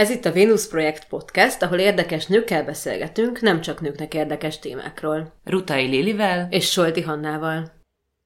Ez itt a Venus Projekt Podcast, ahol érdekes nőkkel beszélgetünk, nem csak nőknek érdekes témákról. Rutai Lilivel és Solti Hannával.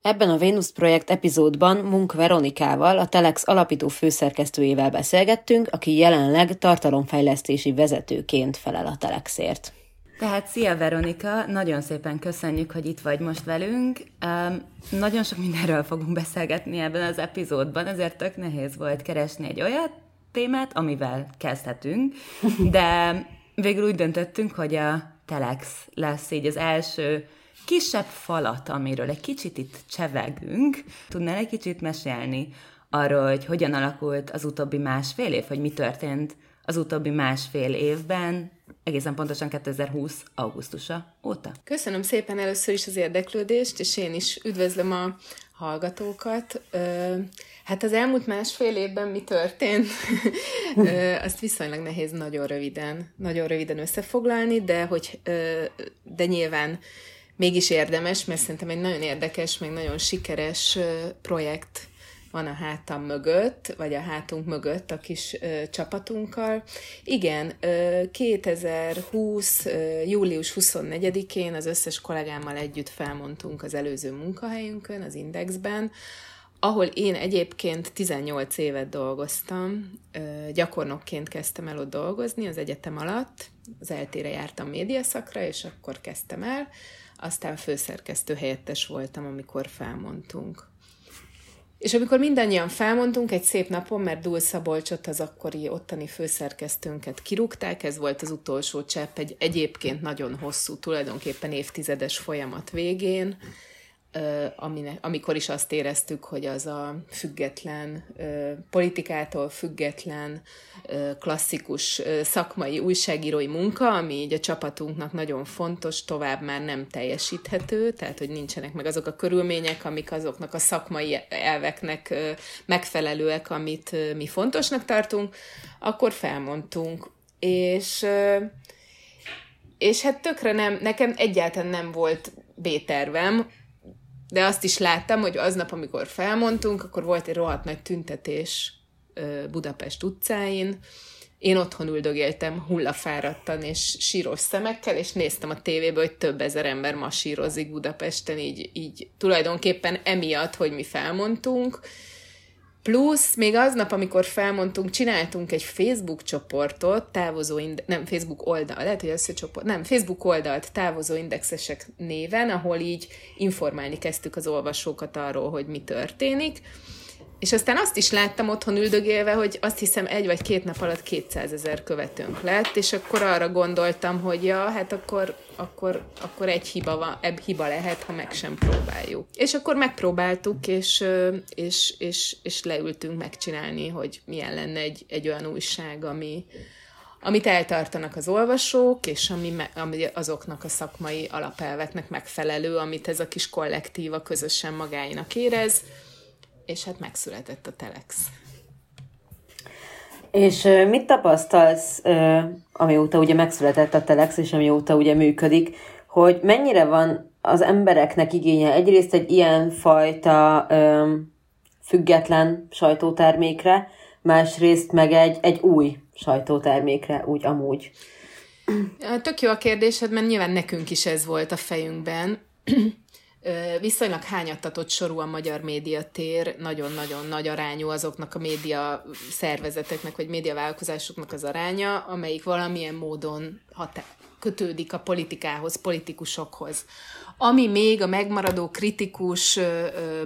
Ebben a Venus Projekt epizódban Munk Veronikával, a Telex alapító főszerkesztőjével beszélgettünk, aki jelenleg tartalomfejlesztési vezetőként felel a Telexért. Tehát szia Veronika, nagyon szépen köszönjük, hogy itt vagy most velünk. Um, nagyon sok mindenről fogunk beszélgetni ebben az epizódban, ezért tök nehéz volt keresni egy olyat témát, amivel kezdhetünk, de végül úgy döntöttünk, hogy a Telex lesz így az első kisebb falat, amiről egy kicsit itt csevegünk. Tudnál egy kicsit mesélni arról, hogy hogyan alakult az utóbbi másfél év, hogy mi történt az utóbbi másfél évben, egészen pontosan 2020. augusztusa óta. Köszönöm szépen először is az érdeklődést, és én is üdvözlöm a hallgatókat. Hát az elmúlt másfél évben mi történt? Azt viszonylag nehéz nagyon röviden, nagyon röviden összefoglalni, de hogy de nyilván mégis érdemes, mert szerintem egy nagyon érdekes, meg nagyon sikeres projekt van a hátam mögött, vagy a hátunk mögött a kis ö, csapatunkkal. Igen, ö, 2020. Ö, július 24-én az összes kollégámmal együtt felmondtunk az előző munkahelyünkön, az Indexben, ahol én egyébként 18 évet dolgoztam, gyakornokként kezdtem el ott dolgozni az egyetem alatt, az eltére jártam médiaszakra, és akkor kezdtem el, aztán főszerkesztő helyettes voltam, amikor felmondtunk. És amikor mindannyian felmondtunk egy szép napon, mert Dúl Szabolcsot, az akkori ottani főszerkesztőnket kirúgták, ez volt az utolsó csepp egy egyébként nagyon hosszú, tulajdonképpen évtizedes folyamat végén, amikor is azt éreztük, hogy az a független, politikától független, klasszikus szakmai újságírói munka, ami így a csapatunknak nagyon fontos, tovább már nem teljesíthető, tehát hogy nincsenek meg azok a körülmények, amik azoknak a szakmai elveknek megfelelőek, amit mi fontosnak tartunk, akkor felmondtunk. És és hát tökre nem, nekem egyáltalán nem volt B-tervem, de azt is láttam, hogy aznap, amikor felmondtunk, akkor volt egy rohadt nagy tüntetés Budapest utcáin, én otthon üldögéltem hullafáradtan és síros szemekkel, és néztem a tévébe, hogy több ezer ember masírozik Budapesten, így, így tulajdonképpen emiatt, hogy mi felmondtunk, Plusz még aznap, amikor felmondtunk, csináltunk egy Facebook csoportot, távozó, inde- nem, Facebook oldal, lehet, hogy összecsoport, nem, Facebook oldalt távozó indexesek néven, ahol így informálni kezdtük az olvasókat arról, hogy mi történik, és aztán azt is láttam otthon üldögélve, hogy azt hiszem egy vagy két nap alatt 200 ezer követőnk lett, és akkor arra gondoltam, hogy ja, hát akkor, akkor, akkor egy hiba, van, ebb hiba lehet, ha meg sem próbáljuk. És akkor megpróbáltuk, és, és, és, és leültünk megcsinálni, hogy milyen lenne egy, egy olyan újság, ami, amit eltartanak az olvasók, és ami, me, ami azoknak a szakmai alapelveknek megfelelő, amit ez a kis kollektíva közösen magáinak érez, és hát megszületett a Telex. És mit tapasztalsz, amióta ugye megszületett a Telex, és amióta ugye működik, hogy mennyire van az embereknek igénye egyrészt egy ilyen fajta független sajtótermékre, másrészt meg egy, egy új sajtótermékre, úgy amúgy. Tök jó a kérdésed, mert nyilván nekünk is ez volt a fejünkben viszonylag hányattatott sorú a magyar médiatér, nagyon-nagyon nagy arányú azoknak a média szervezeteknek, vagy médiavállalkozásoknak az aránya, amelyik valamilyen módon hatá- kötődik a politikához, politikusokhoz. Ami még a megmaradó kritikus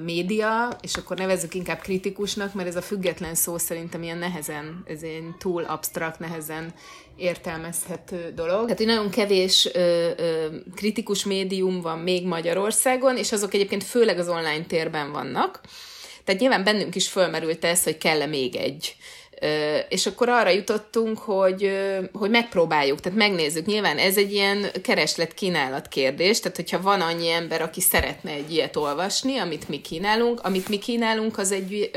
média, és akkor nevezzük inkább kritikusnak, mert ez a független szó szerintem ilyen nehezen, ez ilyen túl absztrakt, nehezen értelmezhető dolog. Tehát, hogy nagyon kevés ö, ö, kritikus médium van még Magyarországon, és azok egyébként főleg az online térben vannak. Tehát nyilván bennünk is fölmerült ez, hogy kell-e még egy és akkor arra jutottunk, hogy, hogy megpróbáljuk, tehát megnézzük. Nyilván ez egy ilyen kereslet-kínálat kérdés, tehát hogyha van annyi ember, aki szeretne egy ilyet olvasni, amit mi kínálunk, amit mi kínálunk, az egy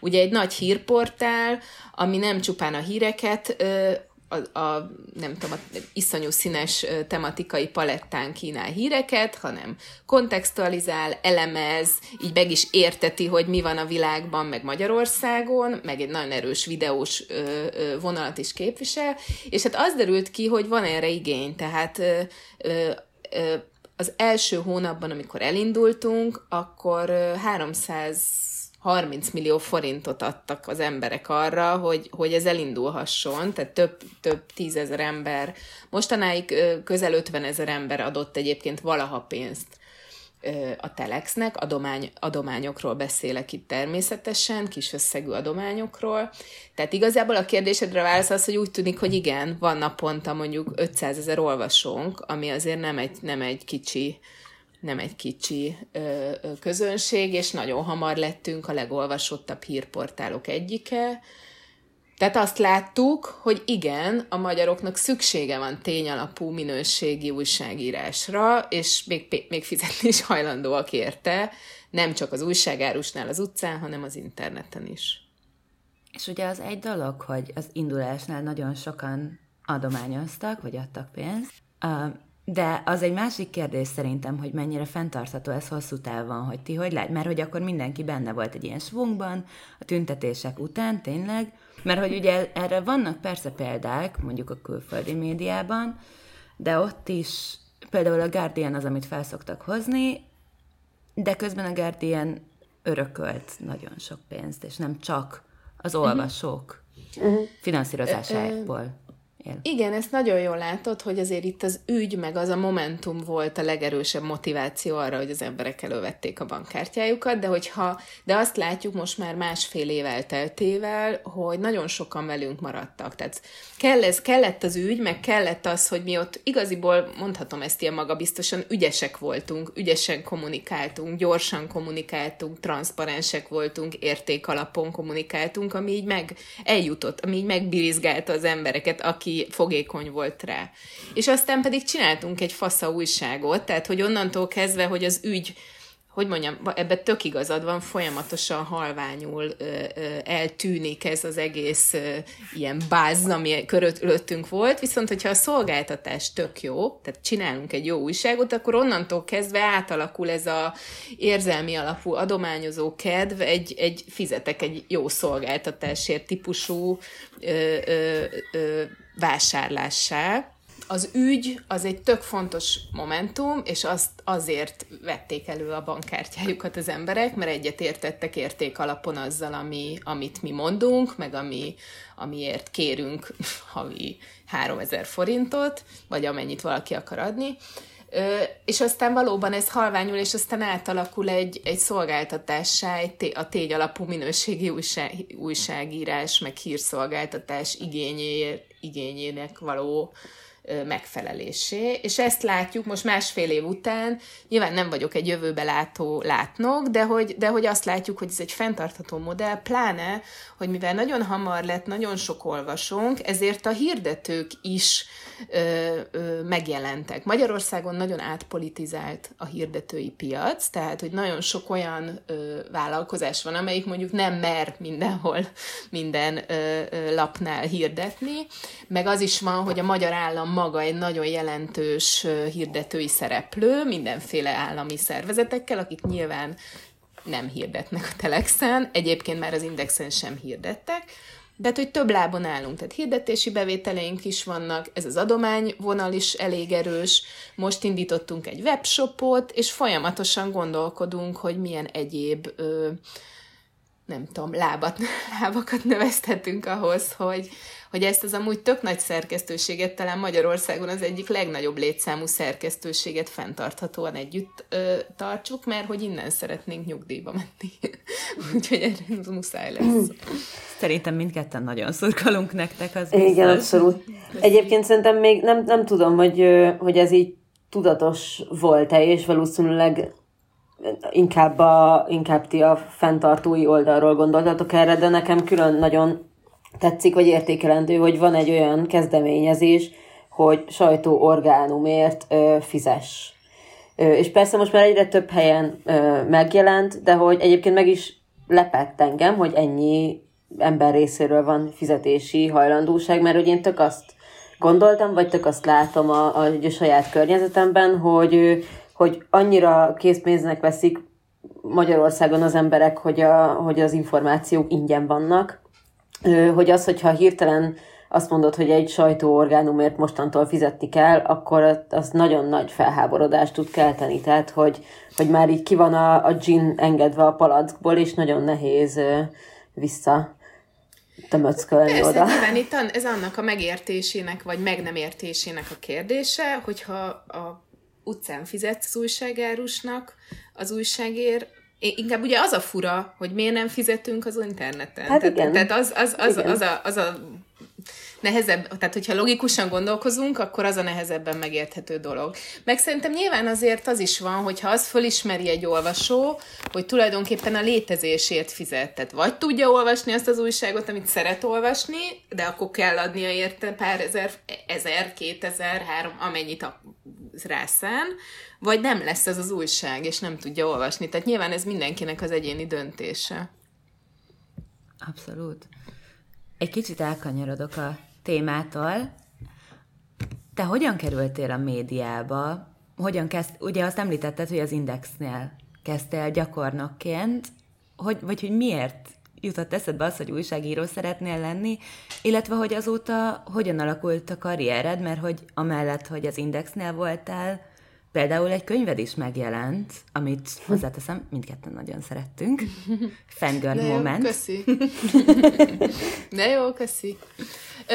ugye egy nagy hírportál, ami nem csupán a híreket a, a nem tudom, a iszonyú színes tematikai palettán kínál híreket, hanem kontextualizál, elemez, így meg is érteti, hogy mi van a világban, meg Magyarországon, meg egy nagyon erős videós vonalat is képvisel, és hát az derült ki, hogy van erre igény, tehát ö, ö, az első hónapban, amikor elindultunk, akkor 300 30 millió forintot adtak az emberek arra, hogy, hogy ez elindulhasson, tehát több, több tízezer ember, mostanáig közel 50 ezer ember adott egyébként valaha pénzt a Telexnek, adomány, adományokról beszélek itt természetesen, kis összegű adományokról. Tehát igazából a kérdésedre válasz az, hogy úgy tűnik, hogy igen, van naponta mondjuk 500 ezer olvasónk, ami azért nem egy, nem egy kicsi nem egy kicsi ö, ö, közönség, és nagyon hamar lettünk a legolvasottabb hírportálok egyike. Tehát azt láttuk, hogy igen, a magyaroknak szüksége van tényalapú minőségi újságírásra, és még, még fizetni is hajlandóak érte, nem csak az újságárusnál az utcán, hanem az interneten is. És ugye az egy dolog, hogy az indulásnál nagyon sokan adományoztak, vagy adtak pénzt, de az egy másik kérdés szerintem, hogy mennyire fenntartható ez hosszú távon, hogy ti hogy lát, mert hogy akkor mindenki benne volt egy ilyen svungban, a tüntetések után tényleg, mert hogy ugye erre vannak persze példák, mondjuk a külföldi médiában, de ott is például a Guardian az, amit felszoktak hozni, de közben a Guardian örökölt nagyon sok pénzt, és nem csak az mhm. olvasók uh-huh. finanszírozásából él. Igen, ezt nagyon jól látod, hogy azért itt az ügy, meg az a momentum volt a legerősebb motiváció arra, hogy az emberek elővették a bankkártyájukat, de hogyha, de azt látjuk most már másfél év elteltével, hogy nagyon sokan velünk maradtak. Tehát kell ez, kellett az ügy, meg kellett az, hogy mi ott igaziból, mondhatom ezt ilyen magabiztosan, ügyesek voltunk, ügyesen kommunikáltunk, gyorsan kommunikáltunk, transzparensek voltunk, értékalapon kommunikáltunk, ami így meg eljutott, ami így megbirizgálta az embereket, aki fogékony volt rá. És aztán pedig csináltunk egy fasza újságot, tehát hogy onnantól kezdve, hogy az ügy hogy mondjam, ebbe tök igazad van, folyamatosan halványul ö, ö, eltűnik ez az egész ö, ilyen báz, ami körülöttünk volt, viszont hogyha a szolgáltatás tök jó, tehát csinálunk egy jó újságot, akkor onnantól kezdve átalakul ez a érzelmi alapú adományozó kedv egy, egy fizetek egy jó szolgáltatásért típusú ö, ö, ö, vásárlássá. Az ügy az egy tök fontos momentum, és azt azért vették elő a bankkártyájukat az emberek, mert egyet értettek érték alapon azzal, ami, amit mi mondunk, meg ami, amiért kérünk havi 3000 forintot, vagy amennyit valaki akar adni. Ö, és aztán valóban ez halványul, és aztán átalakul egy, egy szolgáltatássá, egy té- a tégy alapú minőségi újság, újságírás, meg hírszolgáltatás igényé, igényének való megfelelésé, és ezt látjuk most másfél év után, nyilván nem vagyok egy jövőbe látó látnok, de hogy, de hogy azt látjuk, hogy ez egy fenntartható modell, pláne, hogy mivel nagyon hamar lett nagyon sok olvasónk, ezért a hirdetők is ö, ö, megjelentek. Magyarországon nagyon átpolitizált a hirdetői piac, tehát, hogy nagyon sok olyan ö, vállalkozás van, amelyik mondjuk nem mer mindenhol minden ö, ö, lapnál hirdetni, meg az is van, hogy a magyar állam maga egy nagyon jelentős hirdetői szereplő, mindenféle állami szervezetekkel, akik nyilván nem hirdetnek a Telexen, egyébként már az Indexen sem hirdettek, de hát, hogy több lábon állunk, tehát hirdetési bevételeink is vannak, ez az adományvonal is elég erős, most indítottunk egy webshopot, és folyamatosan gondolkodunk, hogy milyen egyéb ö, nem tudom, lábat, lábakat növeszthetünk ahhoz, hogy, hogy ezt az amúgy tök nagy szerkesztőséget, talán Magyarországon az egyik legnagyobb létszámú szerkesztőséget fenntarthatóan együtt ö, tartsuk, mert hogy innen szeretnénk nyugdíjba menni. Úgyhogy erre muszáj lesz. Szerintem mindketten nagyon szurkolunk nektek, az biztos. Igen, abszolút. Egyébként szerintem még nem, nem tudom, hogy, hogy ez így tudatos volt-e, és valószínűleg inkább, a, inkább ti a fenntartói oldalról gondoltatok erre, de nekem külön nagyon tetszik, vagy értékelendő, hogy van egy olyan kezdeményezés, hogy sajtóorgánumért ö, fizes. Ö, és persze most már egyre több helyen ö, megjelent, de hogy egyébként meg is lepett engem, hogy ennyi ember részéről van fizetési hajlandóság, mert hogy én tök azt gondoltam, vagy tök azt látom a, a, a saját környezetemben, hogy, hogy annyira készpénznek veszik Magyarországon az emberek, hogy, a, hogy az információk ingyen vannak, hogy az, hogyha hirtelen azt mondod, hogy egy sajtóorgánumért mostantól fizetni kell, akkor az nagyon nagy felháborodást tud kelteni. Tehát, hogy, hogy már így ki van a, a gin engedve a palackból, és nagyon nehéz vissza tömöckölni Persze, oda. Nyilván itt ez annak a megértésének, vagy meg nem értésének a kérdése, hogyha a utcán fizetsz az újságárusnak az újságért, inkább ugye az a fura, hogy miért nem fizetünk az interneten. Hát tehát, igen. tehát az, az, az, Igen. az, a, az a nehezebb, tehát hogyha logikusan gondolkozunk, akkor az a nehezebben megérthető dolog. Meg szerintem nyilván azért az is van, hogyha az fölismeri egy olvasó, hogy tulajdonképpen a létezésért fizet. Tehát vagy tudja olvasni azt az újságot, amit szeret olvasni, de akkor kell adnia érte pár ezer, ezer, kétezer, három, amennyit a rászán, vagy nem lesz ez az újság, és nem tudja olvasni. Tehát nyilván ez mindenkinek az egyéni döntése. Abszolút. Egy kicsit elkanyarodok a témától. Te hogyan kerültél a médiába? Hogyan kezd, ugye azt említetted, hogy az Indexnél kezdtél gyakornokként, hogy, vagy hogy miért jutott eszedbe az, hogy újságíró szeretnél lenni, illetve hogy azóta hogyan alakult a karriered, mert hogy amellett, hogy az Indexnél voltál, például egy könyved is megjelent, amit hozzáteszem, mindketten nagyon szerettünk. Fangirl De jó, Moment. köszi. De jó, köszi.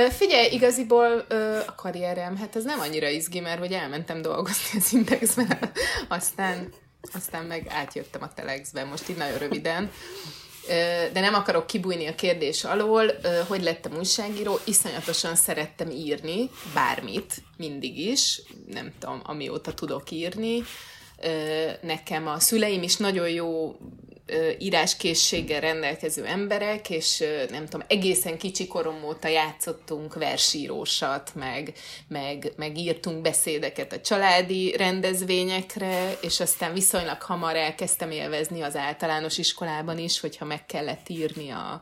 Figyelj, igaziból a karrierem, hát ez nem annyira izgi, mert hogy elmentem dolgozni az Indexben, aztán, aztán meg átjöttem a Telexbe, most így nagyon röviden. De nem akarok kibújni a kérdés alól, hogy lettem újságíró, iszonyatosan szerettem írni, bármit, mindig is, nem tudom, amióta tudok írni. Nekem a szüleim is nagyon jó íráskészséggel rendelkező emberek, és nem tudom, egészen kicsi korom óta játszottunk versírósat, meg, meg, meg írtunk beszédeket a családi rendezvényekre, és aztán viszonylag hamar elkezdtem élvezni az általános iskolában is, hogyha meg kellett írni a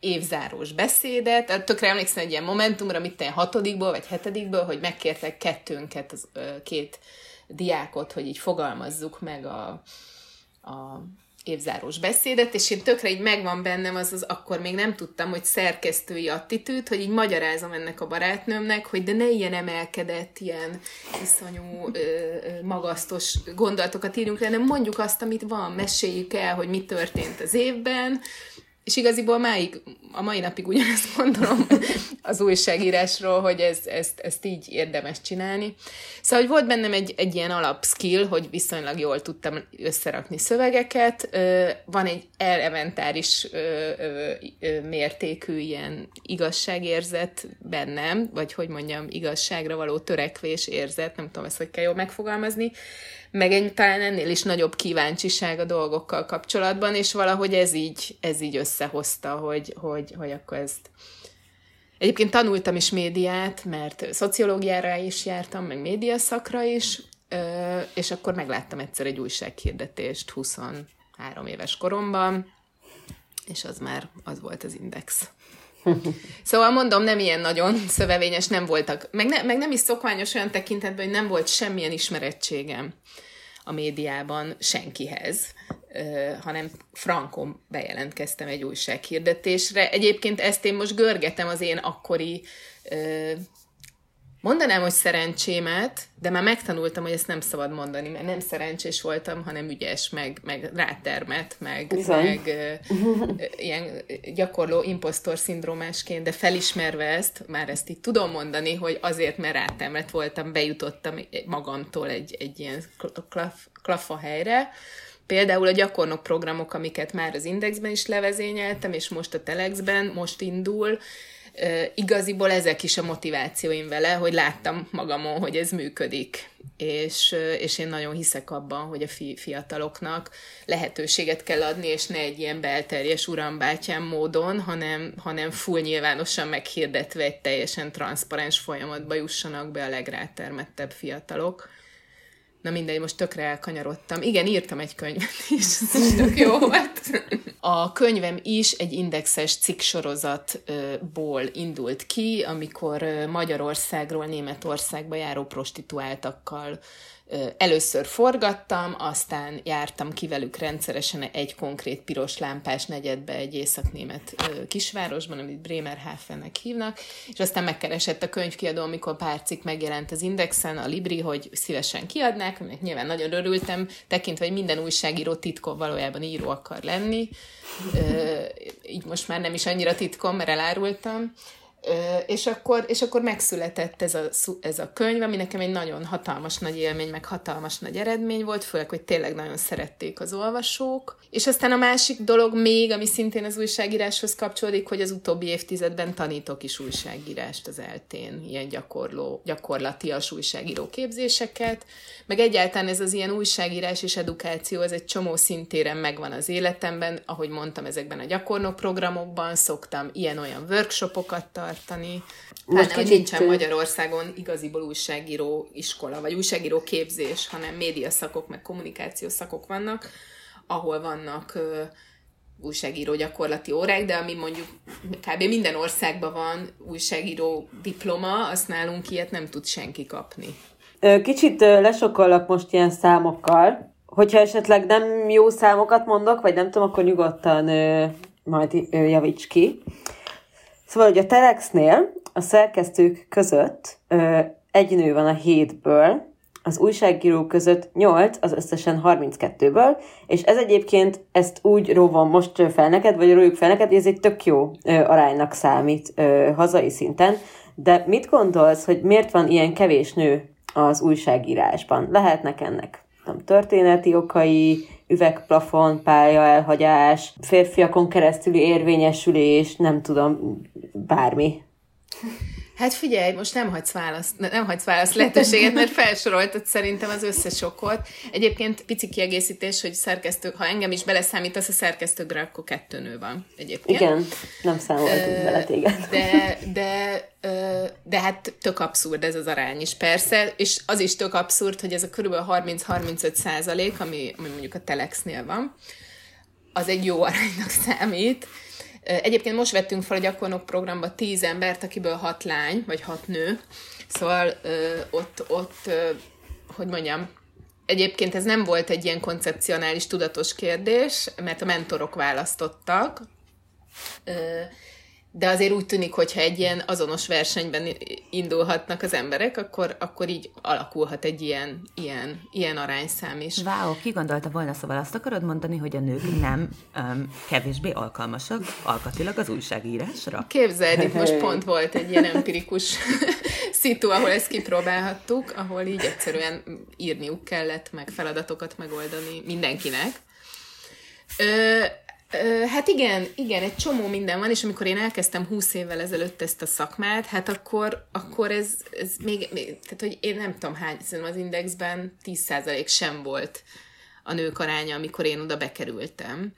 évzáros beszédet. Tehát Tökre emlékszem egy ilyen momentumra, amit én hatodikból vagy hetedikből, hogy megkértek kettőnket, az, két diákot, hogy így fogalmazzuk meg a, a évzáros beszédet, és én tökre így megvan bennem az, az akkor még nem tudtam, hogy szerkesztői attitűd, hogy így magyarázom ennek a barátnőmnek, hogy de ne ilyen emelkedett, ilyen iszonyú, ö, magasztos gondolatokat írjunk le, hanem mondjuk azt, amit van, meséljük el, hogy mi történt az évben, és igaziból máig, a mai napig ugyanezt gondolom az újságírásról, hogy ez, ezt, ezt így érdemes csinálni. Szóval, hogy volt bennem egy, egy ilyen alapskill, hogy viszonylag jól tudtam összerakni szövegeket. Van egy elementáris mértékű ilyen igazságérzet bennem, vagy hogy mondjam, igazságra való törekvés érzet, nem tudom ezt, hogy kell jól megfogalmazni, meg egy, talán ennél is nagyobb kíváncsiság a dolgokkal kapcsolatban, és valahogy ez így, ez így összehozta, hogy, hogy, hogy akkor ezt... Egyébként tanultam is médiát, mert szociológiára is jártam, meg médiaszakra is, és akkor megláttam egyszer egy újsághirdetést 23 éves koromban, és az már az volt az index. Szóval mondom, nem ilyen nagyon szövevényes, nem voltak, meg, ne, meg nem is szokványos olyan tekintetben, hogy nem volt semmilyen ismerettségem a médiában senkihez, hanem frankon bejelentkeztem egy újsághirdetésre. Egyébként ezt én most görgetem az én akkori Mondanám, hogy szerencsémet, de már megtanultam, hogy ezt nem szabad mondani, mert nem szerencsés voltam, hanem ügyes, meg, meg rátermet, meg, Bizony. meg ö, ilyen gyakorló impostor szindrómásként, de felismerve ezt, már ezt így tudom mondani, hogy azért, mert rátermet voltam, bejutottam magamtól egy, egy ilyen klaf, klafa helyre, Például a gyakornok programok, amiket már az Indexben is levezényeltem, és most a Telexben, most indul, igaziból ezek is a motivációim vele, hogy láttam magamon, hogy ez működik. És, és én nagyon hiszek abban, hogy a fi- fiataloknak lehetőséget kell adni, és ne egy ilyen belterjes urambátyám módon, hanem, hanem full nyilvánosan meghirdetve egy teljesen transzparens folyamatba jussanak be a legrátermettebb fiatalok. Na mindegy, most tökre elkanyarodtam. Igen, írtam egy könyvet is, ez is tök jó volt. A könyvem is egy indexes cikksorozatból indult ki, amikor Magyarországról Németországba járó prostituáltakkal először forgattam, aztán jártam ki velük rendszeresen egy konkrét piros lámpás negyedbe egy északnémet kisvárosban, amit Bremerhavennek hívnak, és aztán megkeresett a könyvkiadó, amikor pár cikk megjelent az Indexen, a Libri, hogy szívesen kiadnák, aminek nyilván nagyon örültem, tekintve, hogy minden újságíró titkon valójában író akar lenni, így most már nem is annyira titkom, mert elárultam, és akkor, és akkor megszületett ez a, ez a könyv, ami nekem egy nagyon hatalmas nagy élmény, meg hatalmas nagy eredmény volt, főleg, hogy tényleg nagyon szerették az olvasók. És aztán a másik dolog még, ami szintén az újságíráshoz kapcsolódik, hogy az utóbbi évtizedben tanítok is újságírást az eltén, ilyen gyakorló, gyakorlatias újságíró képzéseket, meg egyáltalán ez az ilyen újságírás és edukáció, ez egy csomó szintéren megvan az életemben, ahogy mondtam, ezekben a gyakornok programokban szoktam ilyen-olyan workshopokat tartani. Most Tehát kicsit... nincsen Magyarországon igaziból újságíró iskola, vagy újságíró képzés, hanem média szakok, meg kommunikáció szakok vannak, ahol vannak uh, újságíró gyakorlati órák, de ami mondjuk kb. minden országban van újságíró diploma, azt nálunk ilyet nem tud senki kapni. Kicsit lesokollak most ilyen számokkal. Hogyha esetleg nem jó számokat mondok, vagy nem tudom, akkor nyugodtan majd javíts ki. Szóval, hogy a Telexnél a szerkesztők között egy nő van a hétből, az újságírók között 8, az összesen 32-ből, és ez egyébként ezt úgy róvom most fel neked, vagy rójuk fel neked, hogy ez egy tök jó aránynak számít hazai szinten, de mit gondolsz, hogy miért van ilyen kevés nő az újságírásban. Lehetnek ennek nem, történeti okai, üvegplafon, pálya elhagyás, férfiakon keresztüli érvényesülés, nem tudom, bármi. Hát figyelj, most nem hagysz választ, nem hagysz választ lehetőséget, mert felsoroltad szerintem az összes okot. Egyébként pici kiegészítés, hogy szerkesztő, ha engem is beleszámítasz a szerkesztőkre, akkor kettő nő van egyébként. Igen, nem számoltunk uh, bele téged. De, de, uh, de hát tök abszurd ez az arány is, persze, és az is tök abszurd, hogy ez a kb. 30-35 százalék, ami, ami mondjuk a Telexnél van, az egy jó aránynak számít, Egyébként most vettünk fel a gyakornok programba tíz embert, akiből hat lány, vagy hat nő. Szóval ott, ott hogy mondjam, egyébként ez nem volt egy ilyen koncepcionális, tudatos kérdés, mert a mentorok választottak, de azért úgy tűnik, hogyha egy ilyen azonos versenyben indulhatnak az emberek, akkor, akkor így alakulhat egy ilyen, ilyen, ilyen arányszám is. Wow, ki gondolta volna, szóval azt akarod mondani, hogy a nők nem um, kevésbé alkalmasak alkatilag az újságírásra? Képzeld, itt most pont volt egy ilyen empirikus szitu, ahol ezt kipróbálhattuk, ahol így egyszerűen írniuk kellett, meg feladatokat megoldani mindenkinek. Ö, Hát igen, igen, egy csomó minden van, és amikor én elkezdtem 20 évvel ezelőtt ezt a szakmát, hát akkor, akkor ez, ez még, még, tehát hogy én nem tudom hány, szerintem az indexben 10% sem volt a nők aránya, amikor én oda bekerültem.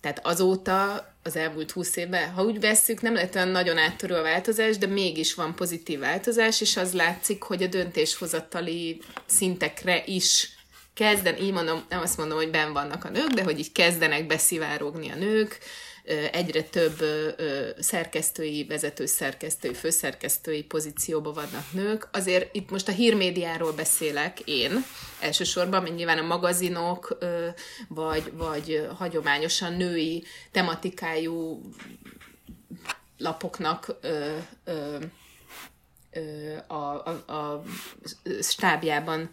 Tehát azóta, az elmúlt 20 évben, ha úgy vesszük, nem lett olyan nagyon áttörő a változás, de mégis van pozitív változás, és az látszik, hogy a döntéshozatali szintekre is kezden, így mondom, nem azt mondom, hogy ben vannak a nők, de hogy így kezdenek beszivárogni a nők, egyre több szerkesztői, vezető szerkesztői, főszerkesztői pozícióban vannak nők. Azért itt most a hírmédiáról beszélek én, elsősorban, mint nyilván a magazinok, vagy, vagy hagyományosan női tematikájú lapoknak a, a, a stábjában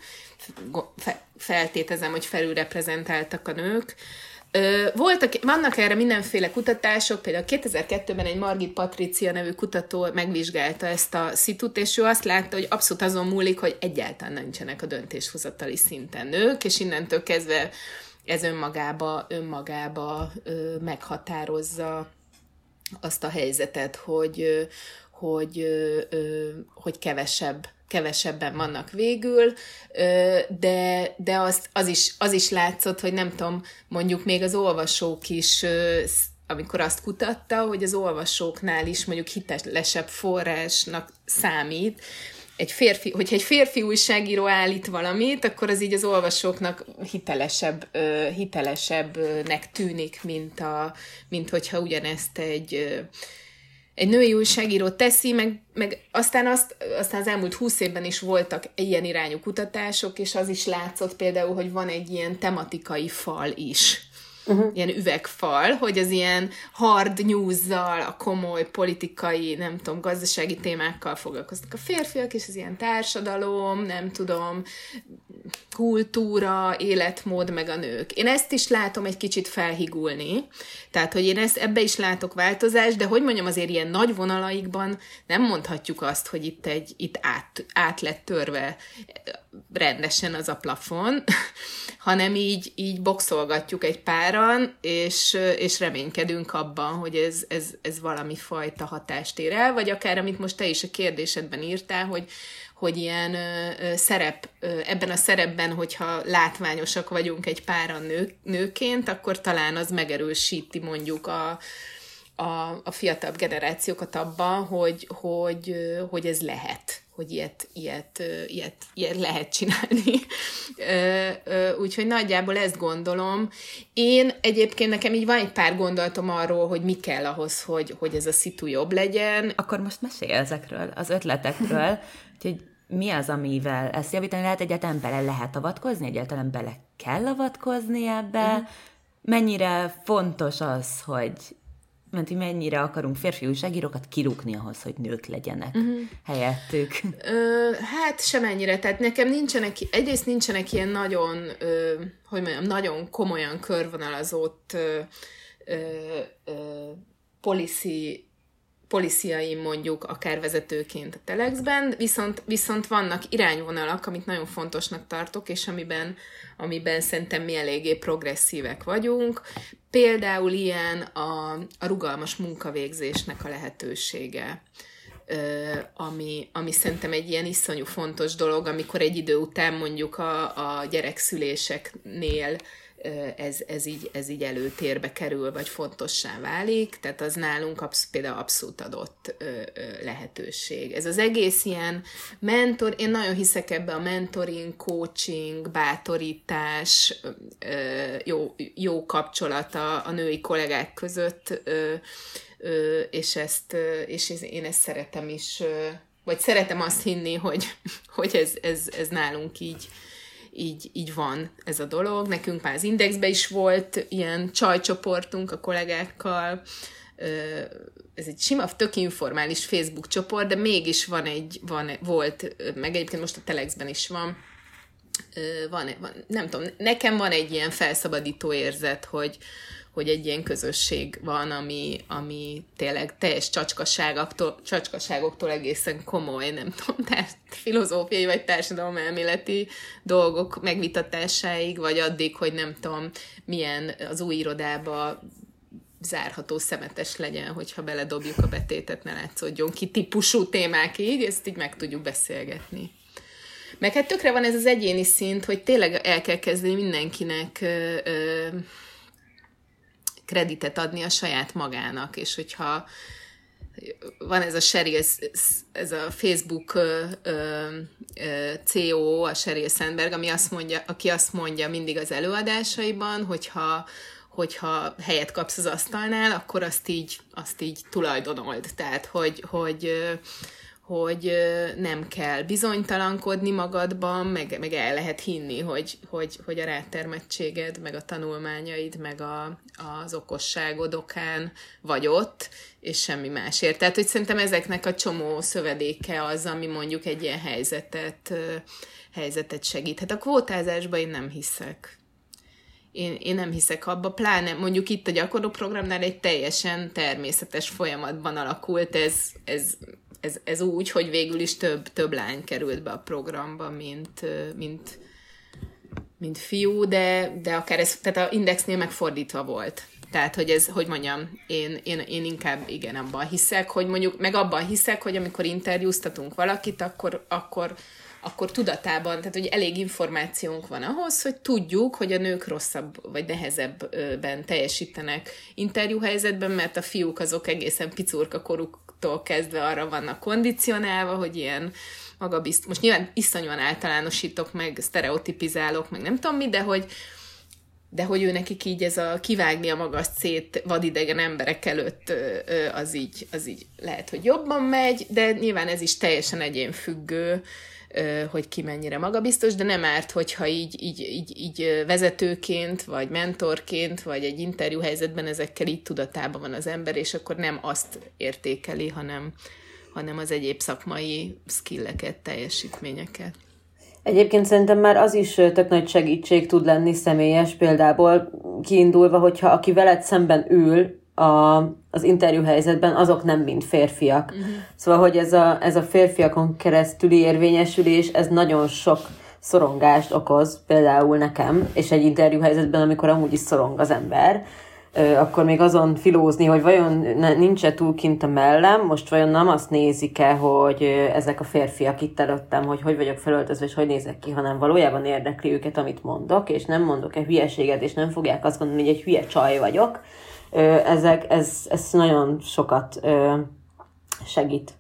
feltétezem, hogy felülreprezentáltak a nők. Voltak, vannak erre mindenféle kutatások, például 2002-ben egy Margit Patricia nevű kutató megvizsgálta ezt a szitut, és ő azt látta, hogy abszolút azon múlik, hogy egyáltalán nincsenek a döntéshozatali szinten nők, és innentől kezdve ez önmagába, önmagába ö, meghatározza azt a helyzetet, hogy, hogy, hogy kevesebb kevesebben vannak végül, de, de az, az, is, az is látszott, hogy nem tudom, mondjuk még az olvasók is amikor azt kutatta, hogy az olvasóknál is mondjuk hitelesebb forrásnak számít, egy férfi, hogyha egy férfi újságíró állít valamit, akkor az így az olvasóknak hitelesebb, hitelesebbnek tűnik, mint, a, mint hogyha ugyanezt egy, egy női újságíró teszi, meg, meg aztán, azt, aztán az elmúlt húsz évben is voltak ilyen irányú kutatások, és az is látszott például, hogy van egy ilyen tematikai fal is uh-huh. ilyen üvegfal, hogy az ilyen hard news a komoly politikai, nem tudom, gazdasági témákkal foglalkoznak a férfiak, és az ilyen társadalom, nem tudom, kultúra, életmód, meg a nők. Én ezt is látom egy kicsit felhigulni, tehát, hogy én ezt, ebbe is látok változást, de hogy mondjam, azért ilyen nagy vonalaikban nem mondhatjuk azt, hogy itt egy, itt át, át lett törve rendesen az a plafon, hanem így, így boxolgatjuk egy páran, és, és reménykedünk abban, hogy ez, ez, ez valami fajta hatást ér el, vagy akár, amit most te is a kérdésedben írtál, hogy, hogy ilyen ö, szerep, ö, ebben a szerepben, hogyha látványosak vagyunk egy páran nő, nőként, akkor talán az megerősíti mondjuk a, a, a fiatalabb generációkat abban, hogy, hogy, hogy ez lehet hogy ilyet, ilyet, ilyet, ilyet lehet csinálni. Úgyhogy nagyjából ezt gondolom. Én egyébként nekem így van egy pár gondolatom arról, hogy mi kell ahhoz, hogy, hogy ez a szitu jobb legyen. Akkor most mesélj ezekről, az ötletekről, hogy mi az, amivel ezt javítani lehet, egyáltalán bele lehet avatkozni, egyáltalán bele kell avatkozni ebbe, uh-huh. mennyire fontos az, hogy mert hogy mennyire akarunk férfi újságírókat kirúgni ahhoz, hogy nők legyenek uh-huh. helyettük. Ö, hát semennyire, tehát nekem nincsenek, egyrészt nincsenek ilyen nagyon, ö, hogy mondjam, nagyon komolyan körvonalazott ö, ö, ö, policy policiaim mondjuk akár vezetőként a Telexben, viszont, viszont vannak irányvonalak, amit nagyon fontosnak tartok, és amiben, amiben szerintem mi eléggé progresszívek vagyunk. Például ilyen a, a rugalmas munkavégzésnek a lehetősége. Ö, ami, ami szerintem egy ilyen iszonyú fontos dolog, amikor egy idő után mondjuk a, a gyerekszüléseknél ez, ez, így, ez így előtérbe kerül, vagy fontossá válik, tehát az nálunk absz- például abszolút adott ö, ö, lehetőség. Ez az egész ilyen mentor, én nagyon hiszek ebbe a mentoring, coaching, bátorítás, ö, jó, jó kapcsolata a női kollégák között, ö, ö, és, ezt, és én ezt szeretem is, vagy szeretem azt hinni, hogy, hogy ez, ez, ez nálunk így, így, így van ez a dolog. Nekünk már az Indexben is volt ilyen csajcsoportunk a kollégákkal, ez egy sima, tök informális Facebook csoport, de mégis van egy, van, volt, meg egyébként most a Telexben is van, van, van, nem tudom, nekem van egy ilyen felszabadító érzet, hogy, hogy egy ilyen közösség van, ami, ami tényleg teljes csacskaságoktól, csacskaságoktól egészen komoly, nem tudom, tehát filozófiai vagy társadalomelméleti dolgok megvitatásáig, vagy addig, hogy nem tudom, milyen az új irodába zárható szemetes legyen, hogyha beledobjuk a betétet, ne látszódjon ki típusú témákig, ezt így meg tudjuk beszélgetni. Meg hát tökre van ez az egyéni szint, hogy tényleg el kell kezdeni mindenkinek ö, ö, kreditet adni a saját magának, és hogyha van ez a Sheryl, ez a Facebook CEO, a Sheryl Sandberg, ami azt mondja, aki azt mondja mindig az előadásaiban, hogyha hogyha helyet kapsz az asztalnál, akkor azt így, azt így tulajdonold. Tehát, hogy, hogy hogy nem kell bizonytalankodni magadban, meg, meg el lehet hinni, hogy, hogy, hogy a rátermettséged, meg a tanulmányaid, meg a, az okosságod okán vagy ott, és semmi másért. Tehát, hogy szerintem ezeknek a csomó szövedéke az, ami mondjuk egy ilyen helyzetet, helyzetet segíthet. A kvótázásban én nem hiszek. Én, én nem hiszek abba, pláne mondjuk itt a gyakorlóprogramnál egy teljesen természetes folyamatban alakult ez, ez ez, ez úgy, hogy végül is több, több lány került be a programba, mint, mint, mint fiú, de, de akár ez, tehát a indexnél megfordítva volt. Tehát, hogy ez, hogy mondjam, én, én, én inkább igen, abban hiszek, hogy mondjuk, meg abban hiszek, hogy amikor interjúztatunk valakit, akkor, akkor, akkor tudatában, tehát hogy elég információnk van ahhoz, hogy tudjuk, hogy a nők rosszabb vagy nehezebben teljesítenek interjúhelyzetben, mert a fiúk azok egészen picurka koruk koruktól kezdve arra vannak kondicionálva, hogy ilyen magabizt. Most nyilván iszonyúan általánosítok, meg sztereotipizálok, meg nem tudom mi, de hogy, de hogy ő nekik így ez a kivágni a magas szét vadidegen emberek előtt, az így, az így lehet, hogy jobban megy, de nyilván ez is teljesen egyénfüggő, hogy ki mennyire magabiztos, de nem árt, hogyha így, így, így, így vezetőként, vagy mentorként, vagy egy interjú helyzetben ezekkel így tudatában van az ember, és akkor nem azt értékeli, hanem, hanem az egyéb szakmai skilleket, teljesítményeket. Egyébként szerintem már az is tök nagy segítség tud lenni személyes példából kiindulva, hogyha aki veled szemben ül, a, az interjú helyzetben, azok nem mind férfiak. Uh-huh. Szóval, hogy ez a, ez a férfiakon keresztüli érvényesülés, ez nagyon sok szorongást okoz, például nekem, és egy interjú helyzetben, amikor amúgy is szorong az ember, akkor még azon filózni, hogy vajon nincs-e túl kint a mellem, most vajon nem azt nézik-e, hogy ezek a férfiak itt előttem, hogy hogy vagyok felöltözve, és hogy nézek ki, hanem valójában érdekli őket, amit mondok, és nem mondok-e hülyeséget, és nem fogják azt gondolni, hogy egy hülye csaj vagyok, ezek, ez, ez nagyon sokat segít.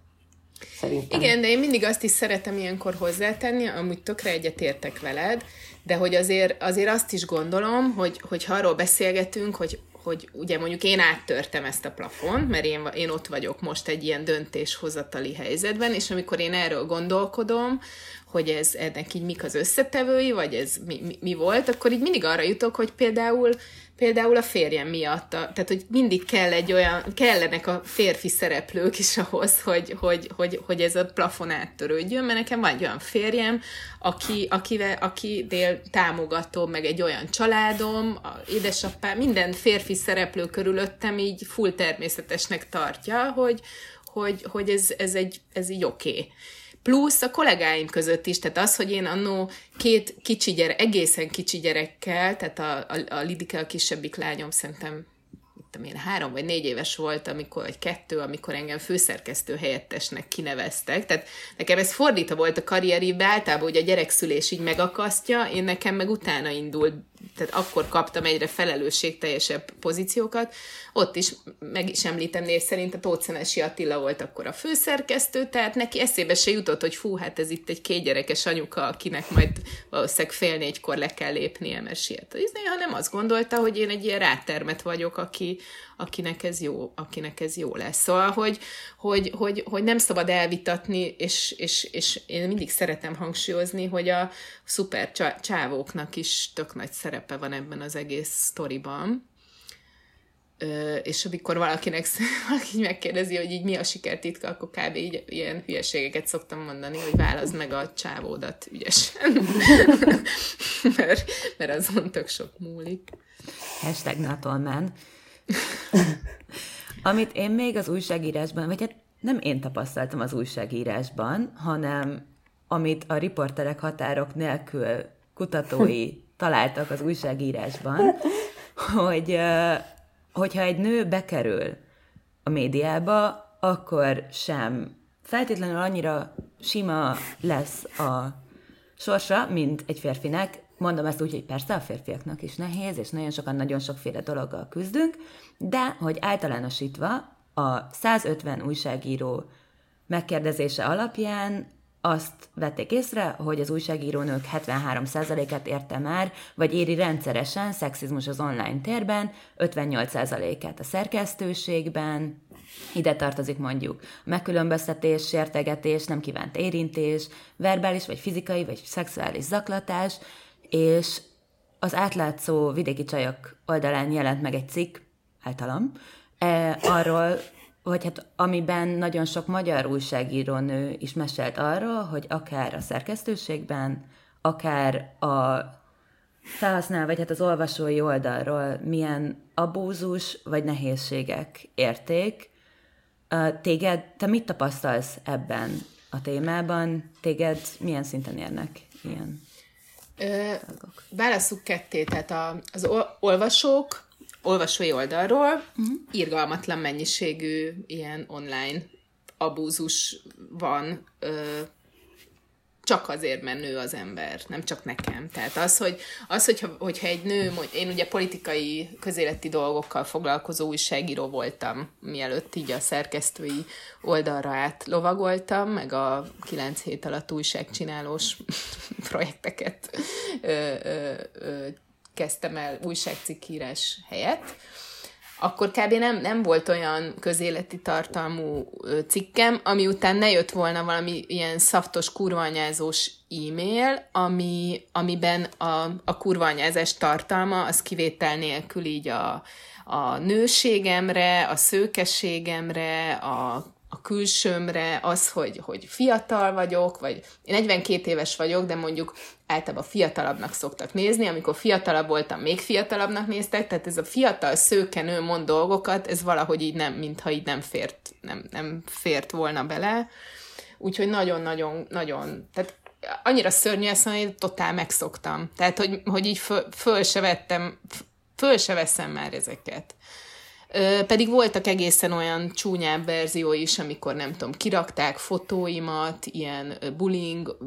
Szerintem. Igen, de én mindig azt is szeretem ilyenkor hozzátenni, amúgy tökre egyetértek veled, de hogy azért, azért azt is gondolom, hogy, hogy ha arról beszélgetünk, hogy, hogy ugye mondjuk én áttörtem ezt a plafont, mert én, én ott vagyok most egy ilyen döntéshozatali helyzetben, és amikor én erről gondolkodom, hogy ez ennek így mik az összetevői, vagy ez mi, mi, mi volt, akkor így mindig arra jutok, hogy például például a férjem miatt. A, tehát, hogy mindig kell egy olyan, kellenek a férfi szereplők is ahhoz, hogy, hogy, hogy, hogy ez a plafon áttörődjön, mert nekem van egy olyan férjem, aki, akivel, aki dél támogató, meg egy olyan családom, a édesapám, minden férfi szereplő körülöttem így full természetesnek tartja, hogy, hogy, hogy ez, ez, egy, ez így oké. Okay plusz a kollégáim között is, tehát az, hogy én annó két kicsi gyerek, egészen kicsi gyerekkel, tehát a, a, a Lidike, a kisebbik lányom szerintem tudom én, három vagy négy éves volt, amikor, vagy kettő, amikor engem főszerkesztő helyettesnek kineveztek. Tehát nekem ez fordítva volt a karrierívbe, általában hogy a gyerekszülés így megakasztja, én nekem meg utána indult, tehát akkor kaptam egyre felelősségteljesebb pozíciókat. Ott is meg is említem név szerint a Tócenesi Attila volt akkor a főszerkesztő, tehát neki eszébe se jutott, hogy fú, hát ez itt egy kétgyerekes anyuka, akinek majd valószínűleg fél négykor le kell lépnie, mert siet. Hanem azt gondolta, hogy én egy ilyen rátermet vagyok, aki, akinek ez jó, akinek ez jó lesz. Szóval, hogy, hogy, hogy, hogy nem szabad elvitatni, és, és, és én mindig szeretem hangsúlyozni, hogy a szuper csávóknak is tök nagy szerepe van ebben az egész sztoriban. Ö, és amikor valakinek valaki megkérdezi, hogy így mi a sikertitka, akkor kb. így ilyen hülyeségeket szoktam mondani, hogy válaszd meg a csávódat ügyesen. mert, mert azon tök sok múlik. Hashtag not all men. Amit én még az újságírásban, vagy hát nem én tapasztaltam az újságírásban, hanem amit a riporterek határok nélkül kutatói találtak az újságírásban, hogy hogyha egy nő bekerül a médiába, akkor sem feltétlenül annyira sima lesz a sorsa, mint egy férfinek, Mondom ezt úgy, hogy persze a férfiaknak is nehéz, és nagyon sokan nagyon sokféle dologgal küzdünk, de hogy általánosítva a 150 újságíró megkérdezése alapján azt vették észre, hogy az újságírónők 73%-át érte már, vagy éri rendszeresen szexizmus az online térben, 58%-át a szerkesztőségben, ide tartozik mondjuk megkülönböztetés, sértegetés, nem kívánt érintés, verbális vagy fizikai vagy szexuális zaklatás, és az átlátszó vidéki csajok oldalán jelent meg egy cikk, általam, e, arról, hogy hát amiben nagyon sok magyar újságírónő is mesélt arról, hogy akár a szerkesztőségben, akár a felhasznál, vagy hát az olvasói oldalról milyen abúzus vagy nehézségek érték. Téged, te mit tapasztalsz ebben a témában? Téged milyen szinten érnek ilyen válasszuk ketté, tehát a, az olvasók olvasói oldalról uh-huh. irgalmatlan mennyiségű ilyen online abúzus van. Ö, csak azért, mert nő az ember, nem csak nekem. Tehát az, hogy, az hogyha, hogyha egy nő, én ugye politikai, közéleti dolgokkal foglalkozó újságíró voltam, mielőtt így a szerkesztői oldalra át lovagoltam, meg a kilenc hét alatt újságcsinálós projekteket ö, ö, ö, kezdtem el újságcikkírás helyett, akkor kb. nem, nem volt olyan közéleti tartalmú cikkem, ami után ne jött volna valami ilyen szaftos kurvanyázós e-mail, ami, amiben a, a kurvanyázás tartalma, az kivétel nélkül így a, a nőségemre, a szőkeségemre, a külsőmre, az, hogy, hogy fiatal vagyok, vagy én 42 éves vagyok, de mondjuk általában fiatalabbnak szoktak nézni, amikor fiatalabb voltam, még fiatalabbnak néztek, tehát ez a fiatal szőkenő mond dolgokat, ez valahogy így nem, mintha így nem fért, nem, nem fért volna bele. Úgyhogy nagyon-nagyon, nagyon, tehát annyira szörnyű ezt mondani, hogy totál megszoktam. Tehát, hogy, hogy így föl, föl se vettem, föl se veszem már ezeket. Pedig voltak egészen olyan csúnyább verzió is, amikor nem tudom, kirakták fotóimat ilyen bullying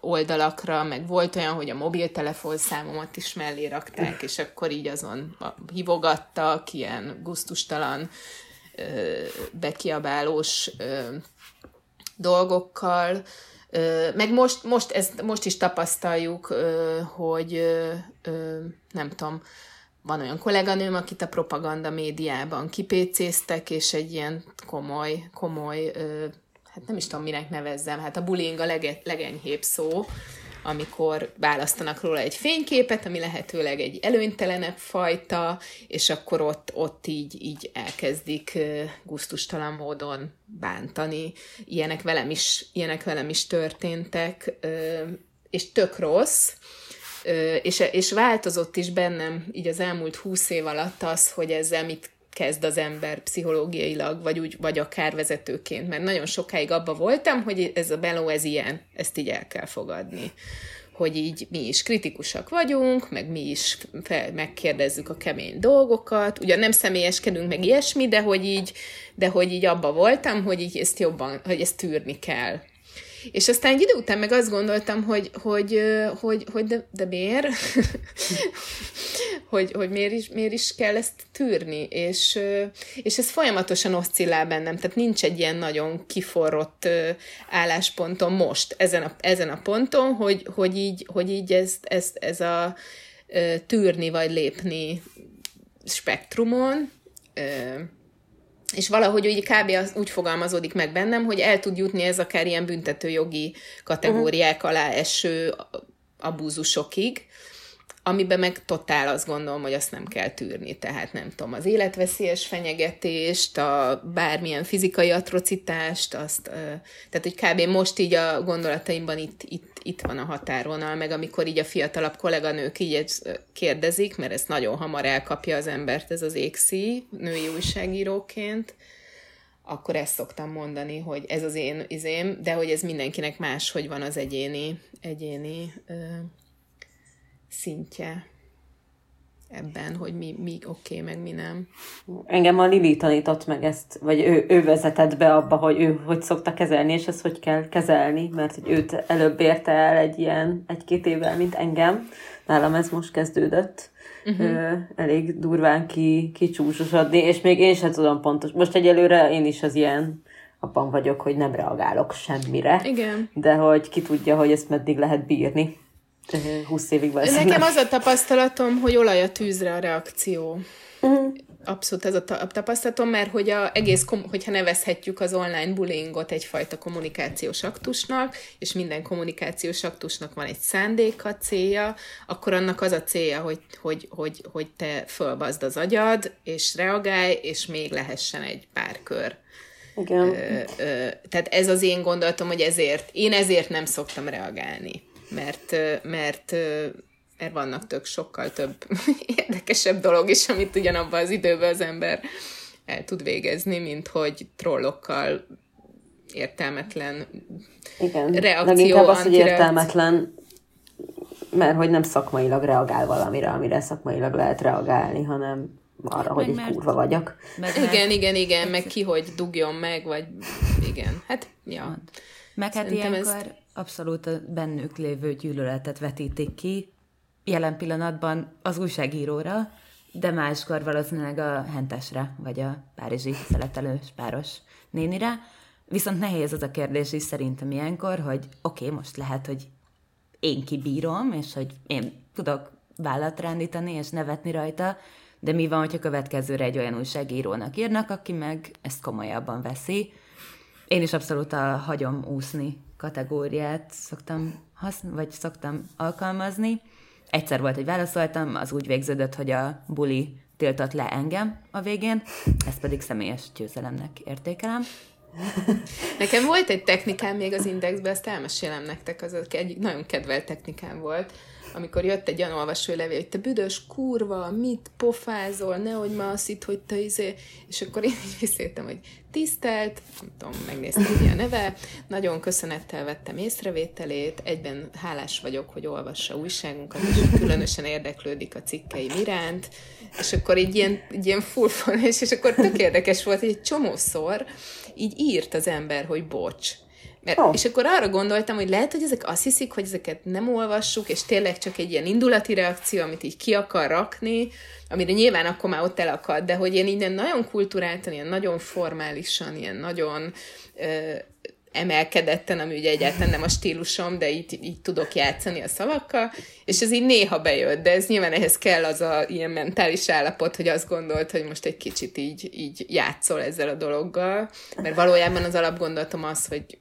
oldalakra, meg volt olyan, hogy a mobiltelefon számomat is mellé rakták, és akkor így azon hívogattak, ilyen guztustalan, bekiabálós dolgokkal. Meg most, most, ezt, most is tapasztaljuk, hogy nem tudom, van olyan kolléganőm, akit a propaganda médiában kipécéztek, és egy ilyen komoly, komoly, ö, hát nem is tudom, minek nevezzem, hát a bullying a lege, legenyhébb szó, amikor választanak róla egy fényképet, ami lehetőleg egy előnytelenebb fajta, és akkor ott, ott így, így elkezdik guztustalan módon bántani. Ilyenek velem is, ilyenek velem is történtek, és tök rossz, és, és változott is bennem így az elmúlt húsz év alatt az, hogy ezzel mit kezd az ember pszichológiailag, vagy, úgy, vagy akár vezetőként, mert nagyon sokáig abba voltam, hogy ez a beló, ez ilyen, ezt így el kell fogadni. Hogy így mi is kritikusak vagyunk, meg mi is fel, megkérdezzük a kemény dolgokat, ugyan nem személyeskedünk, meg ilyesmi, de hogy így, de hogy így abba voltam, hogy így ezt jobban, hogy ezt tűrni kell. És aztán egy idő után meg azt gondoltam, hogy, hogy, hogy, hogy de, de miért? hogy, hogy miért, is, miért is kell ezt tűrni? És, és ez folyamatosan oszcillál bennem, tehát nincs egy ilyen nagyon kiforrott állásponton most, ezen a, ezen a ponton, hogy, hogy így, hogy így ez, ez, ez a tűrni vagy lépni spektrumon, és valahogy úgy kb. Az úgy fogalmazódik meg bennem, hogy el tud jutni ez akár ilyen büntetőjogi kategóriák uh-huh. alá eső abúzusokig, amiben meg totál azt gondolom, hogy azt nem kell tűrni. Tehát nem tudom, az életveszélyes fenyegetést, a bármilyen fizikai atrocitást, azt, tehát hogy kb. most így a gondolataimban itt, itt, itt van a határvonal, meg amikor így a fiatalabb kolléganők így kérdezik, mert ezt nagyon hamar elkapja az embert ez az égszí, női újságíróként, akkor ezt szoktam mondani, hogy ez az én izém, de hogy ez mindenkinek más, hogy van az egyéni, egyéni ö, szintje ebben, hogy mi, mi oké, okay, meg mi nem. Engem a Lili tanított meg ezt, vagy ő, ő vezetett be abba, hogy ő hogy szokta kezelni, és ezt hogy kell kezelni, mert hogy őt előbb érte el egy ilyen egy-két évvel, mint engem. Nálam ez most kezdődött. Uh-huh. Ö, elég durván ki, kicsúsosodni, és még én sem tudom pontos. Most egyelőre én is az ilyen abban vagyok, hogy nem reagálok semmire. Igen. De hogy ki tudja, hogy ezt meddig lehet bírni. 20 évig valószínűleg. Nekem az a tapasztalatom, hogy olaj a tűzre a reakció. Uh-huh. Abszolút ez a tapasztalatom, mert hogy a egész, hogyha nevezhetjük az online bullyingot egyfajta kommunikációs aktusnak, és minden kommunikációs aktusnak van egy szándéka, célja, akkor annak az a célja, hogy, hogy, hogy, hogy te fölbazd az agyad, és reagálj, és még lehessen egy pár kör. Igen. Ö, ö, tehát ez az én gondolatom, hogy ezért, én ezért nem szoktam reagálni mert, mert mert vannak tök sokkal több érdekesebb dolog is, amit ugyanabban az időben az ember el tud végezni, mint hogy trollokkal értelmetlen Igen, reakció. Leginkább az, hogy értelmetlen, mert hogy nem szakmailag reagál valamire, amire szakmailag lehet reagálni, hanem arra, meg hogy egy kurva vagyok. Meg igen, igen, igen, meg ki, hogy dugjon meg, vagy igen, hát, ja. Meg hát ilyenkor, ez abszolút a bennük lévő gyűlöletet vetítik ki, jelen pillanatban az újságíróra, de máskor valószínűleg a hentesre, vagy a párizsi szeletelős páros nénire. Viszont nehéz az a kérdés is szerintem ilyenkor, hogy oké, okay, most lehet, hogy én kibírom, és hogy én tudok vállat rándítani és nevetni rajta, de mi van, hogyha következőre egy olyan újságírónak írnak, aki meg ezt komolyabban veszi. Én is abszolút a hagyom úszni kategóriát szoktam használni, vagy szoktam alkalmazni. Egyszer volt, hogy válaszoltam, az úgy végződött, hogy a buli tiltott le engem a végén, ezt pedig személyes győzelemnek értékelem. Nekem volt egy technikám még az Indexben, ezt elmesélem nektek, az egy nagyon kedvelt technikám volt, amikor jött egy olyan olvasólevél, hogy te büdös kurva, mit pofázol, nehogy ma azt itt, hogy te izé, és akkor én így viszéltem, hogy tisztelt, nem tudom, megnéztem, mi a neve, nagyon köszönettel vettem észrevételét, egyben hálás vagyok, hogy olvassa újságunkat, és különösen érdeklődik a cikkeim iránt, és akkor így ilyen, így ilyen full és, és akkor tök érdekes volt, hogy egy csomószor így írt az ember, hogy bocs, mert, oh. És akkor arra gondoltam, hogy lehet, hogy ezek azt hiszik, hogy ezeket nem olvassuk, és tényleg csak egy ilyen indulati reakció, amit így ki akar rakni, amire nyilván akkor már ott elakad, de hogy én innen nagyon kulturáltan, ilyen nagyon formálisan, ilyen nagyon ö, emelkedetten, ami ugye egyáltalán nem a stílusom, de így, így tudok játszani a szavakkal, és ez így néha bejött, de ez nyilván ehhez kell az a ilyen mentális állapot, hogy azt gondolt, hogy most egy kicsit így, így játszol ezzel a dologgal, mert valójában az alapgondolatom az, hogy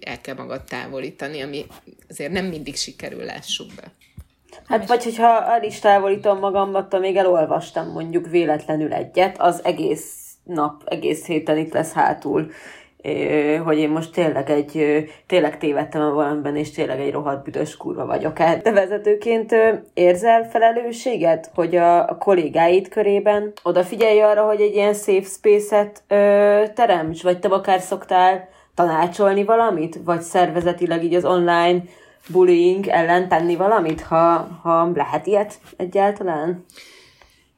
el kell magad távolítani, ami azért nem mindig sikerül, lássuk be. Hát vagy hogyha el is távolítom magam, attól még elolvastam mondjuk véletlenül egyet, az egész nap, egész héten itt lesz hátul, hogy én most tényleg egy, tényleg tévedtem a valamiben, és tényleg egy rohadt büdös kurva vagyok. Hát te vezetőként érzel felelősséget, hogy a, a kollégáid körében odafigyelj arra, hogy egy ilyen safe space-et teremts, vagy te akár szoktál tanácsolni valamit, vagy szervezetileg így az online bullying ellen tenni valamit, ha, ha lehet ilyet egyáltalán?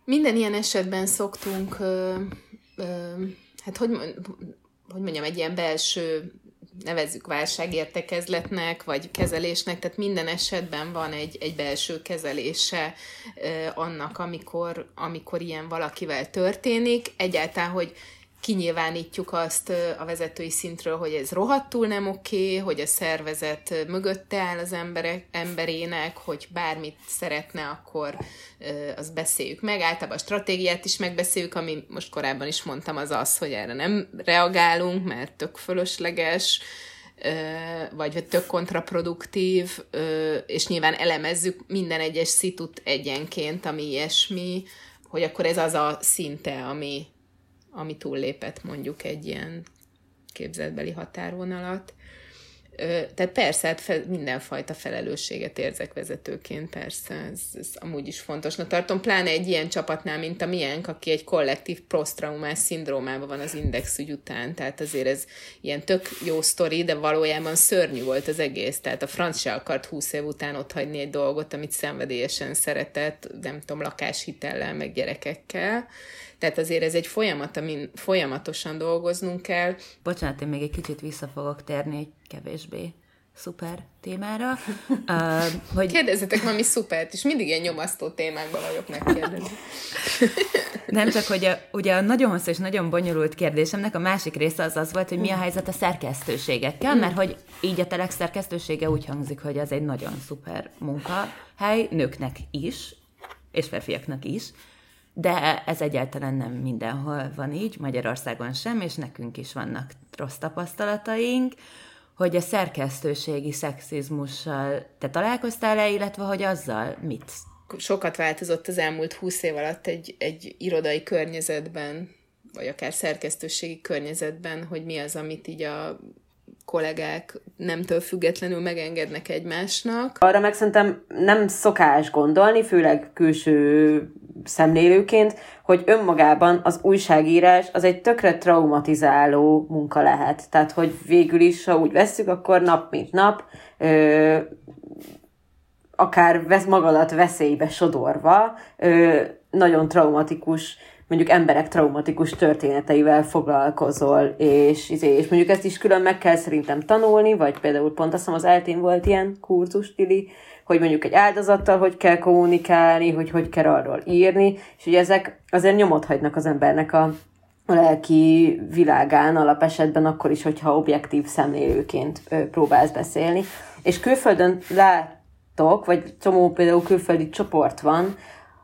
Minden ilyen esetben szoktunk, ö, ö, hát hogy, hogy mondjam, egy ilyen belső nevezzük válságértekezletnek, vagy kezelésnek, tehát minden esetben van egy, egy belső kezelése ö, annak, amikor, amikor ilyen valakivel történik. Egyáltalán, hogy kinyilvánítjuk azt a vezetői szintről, hogy ez rohadtul nem oké, hogy a szervezet mögötte áll az emberek, emberének, hogy bármit szeretne, akkor azt beszéljük meg. Általában a stratégiát is megbeszéljük, ami most korábban is mondtam, az az, hogy erre nem reagálunk, mert tök fölösleges, vagy tök kontraproduktív, és nyilván elemezzük minden egyes szitut egyenként, ami ilyesmi, hogy akkor ez az a szinte, ami, ami túllépett mondjuk egy ilyen képzetbeli határvonalat. Tehát persze, hát mindenfajta felelősséget érzek vezetőként, persze, ez, ez amúgy is fontosnak tartom, pláne egy ilyen csapatnál, mint a miénk, aki egy kollektív posztraumás szindrómában van az indexügy után, tehát azért ez ilyen tök jó sztori, de valójában szörnyű volt az egész, tehát a franc se akart húsz év után ott hagyni egy dolgot, amit szenvedélyesen szeretett, nem tudom, lakáshitellel, meg gyerekekkel, tehát azért ez egy folyamat, amin folyamatosan dolgoznunk kell. Bocsánat, én még egy kicsit vissza fogok térni egy kevésbé szuper témára. Uh, hogy... Kérdezzetek valami szupert, és mindig ilyen nyomasztó témákban vagyok megkérdezni. Nem csak, hogy a, ugye a nagyon hosszú és nagyon bonyolult kérdésemnek a másik része az az volt, hogy mi a helyzet a szerkesztőségekkel, mert hogy így a telek szerkesztősége úgy hangzik, hogy ez egy nagyon szuper munkahely, nőknek is, és férfiaknak is, de ez egyáltalán nem mindenhol van így, Magyarországon sem, és nekünk is vannak rossz tapasztalataink, hogy a szerkesztőségi szexizmussal te találkoztál-e, illetve hogy azzal mit? Sokat változott az elmúlt húsz év alatt egy, egy irodai környezetben, vagy akár szerkesztőségi környezetben, hogy mi az, amit így a kollégák nemtől függetlenül megengednek egymásnak. Arra meg szerintem nem szokás gondolni, főleg külső szemlélőként, hogy önmagában az újságírás az egy tökre traumatizáló munka lehet. Tehát, hogy végül is, ha úgy vesszük, akkor nap mint nap, ö, akár vesz magadat veszélybe sodorva, ö, nagyon traumatikus mondjuk emberek traumatikus történeteivel foglalkozol, és, izé, és mondjuk ezt is külön meg kell szerintem tanulni, vagy például pont azt hiszem az eltén volt ilyen kurzus, Tili, hogy mondjuk egy áldozattal hogy kell kommunikálni, hogy hogy kell arról írni, és ugye ezek azért nyomot hagynak az embernek a, a lelki világán alapesetben akkor is, hogyha objektív szemlélőként próbálsz beszélni. És külföldön látok, vagy csomó például külföldi csoport van,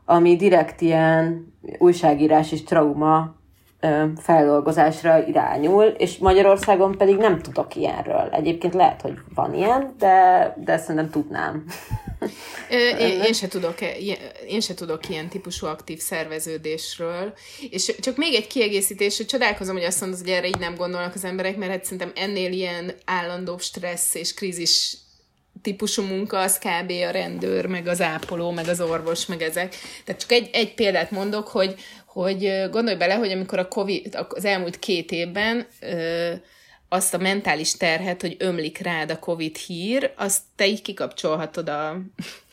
ami direkt ilyen újságírás és trauma feldolgozásra irányul, és Magyarországon pedig nem tudok ilyenről. Egyébként lehet, hogy van ilyen, de, de szerintem tudnám. én, én, se tudok, e, én se tudok ilyen típusú aktív szerveződésről. És csak még egy kiegészítés, hogy csodálkozom, hogy azt mondod, hogy erre így nem gondolnak az emberek, mert hát szerintem ennél ilyen állandó stressz és krízis típusú munka, az kb. a rendőr, meg az ápoló, meg az orvos, meg ezek. Tehát csak egy, egy példát mondok, hogy, hogy gondolj bele, hogy amikor a COVID, az elmúlt két évben ö, azt a mentális terhet, hogy ömlik rád a COVID hír, azt te így kikapcsolhatod a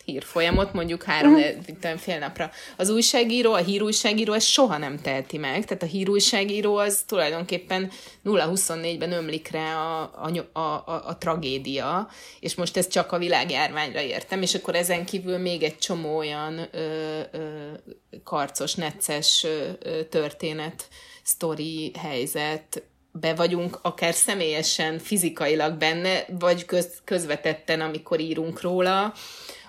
hírfolyamot, mondjuk három, mm. fél napra. Az újságíró, a hírújságíró ezt soha nem teheti meg, tehát a hírújságíró az tulajdonképpen 0-24-ben ömlik rá a, a, a, a, a tragédia, és most ezt csak a világjárványra értem, és akkor ezen kívül még egy csomó olyan ö, ö, karcos, necces ö, történet, sztori, helyzet, be vagyunk akár személyesen, fizikailag benne, vagy köz, közvetetten, amikor írunk róla,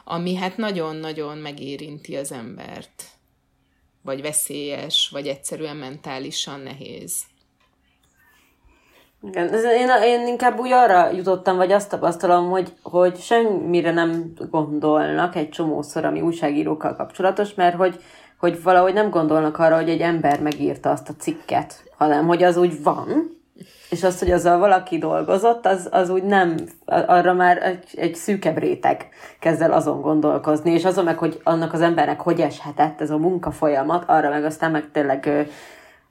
ami hát nagyon-nagyon megérinti az embert. Vagy veszélyes, vagy egyszerűen mentálisan nehéz. Igen, ez, én, én inkább úgy arra jutottam, vagy azt tapasztalom, hogy, hogy semmire nem gondolnak egy csomószor, ami újságírókkal kapcsolatos, mert hogy, hogy valahogy nem gondolnak arra, hogy egy ember megírta azt a cikket, hanem hogy az úgy van, és az, hogy azzal valaki dolgozott, az, az úgy nem, arra már egy, egy szűkebb réteg kezd el azon gondolkozni, és azon meg, hogy annak az embernek hogy eshetett ez a munka folyamat, arra meg aztán meg tényleg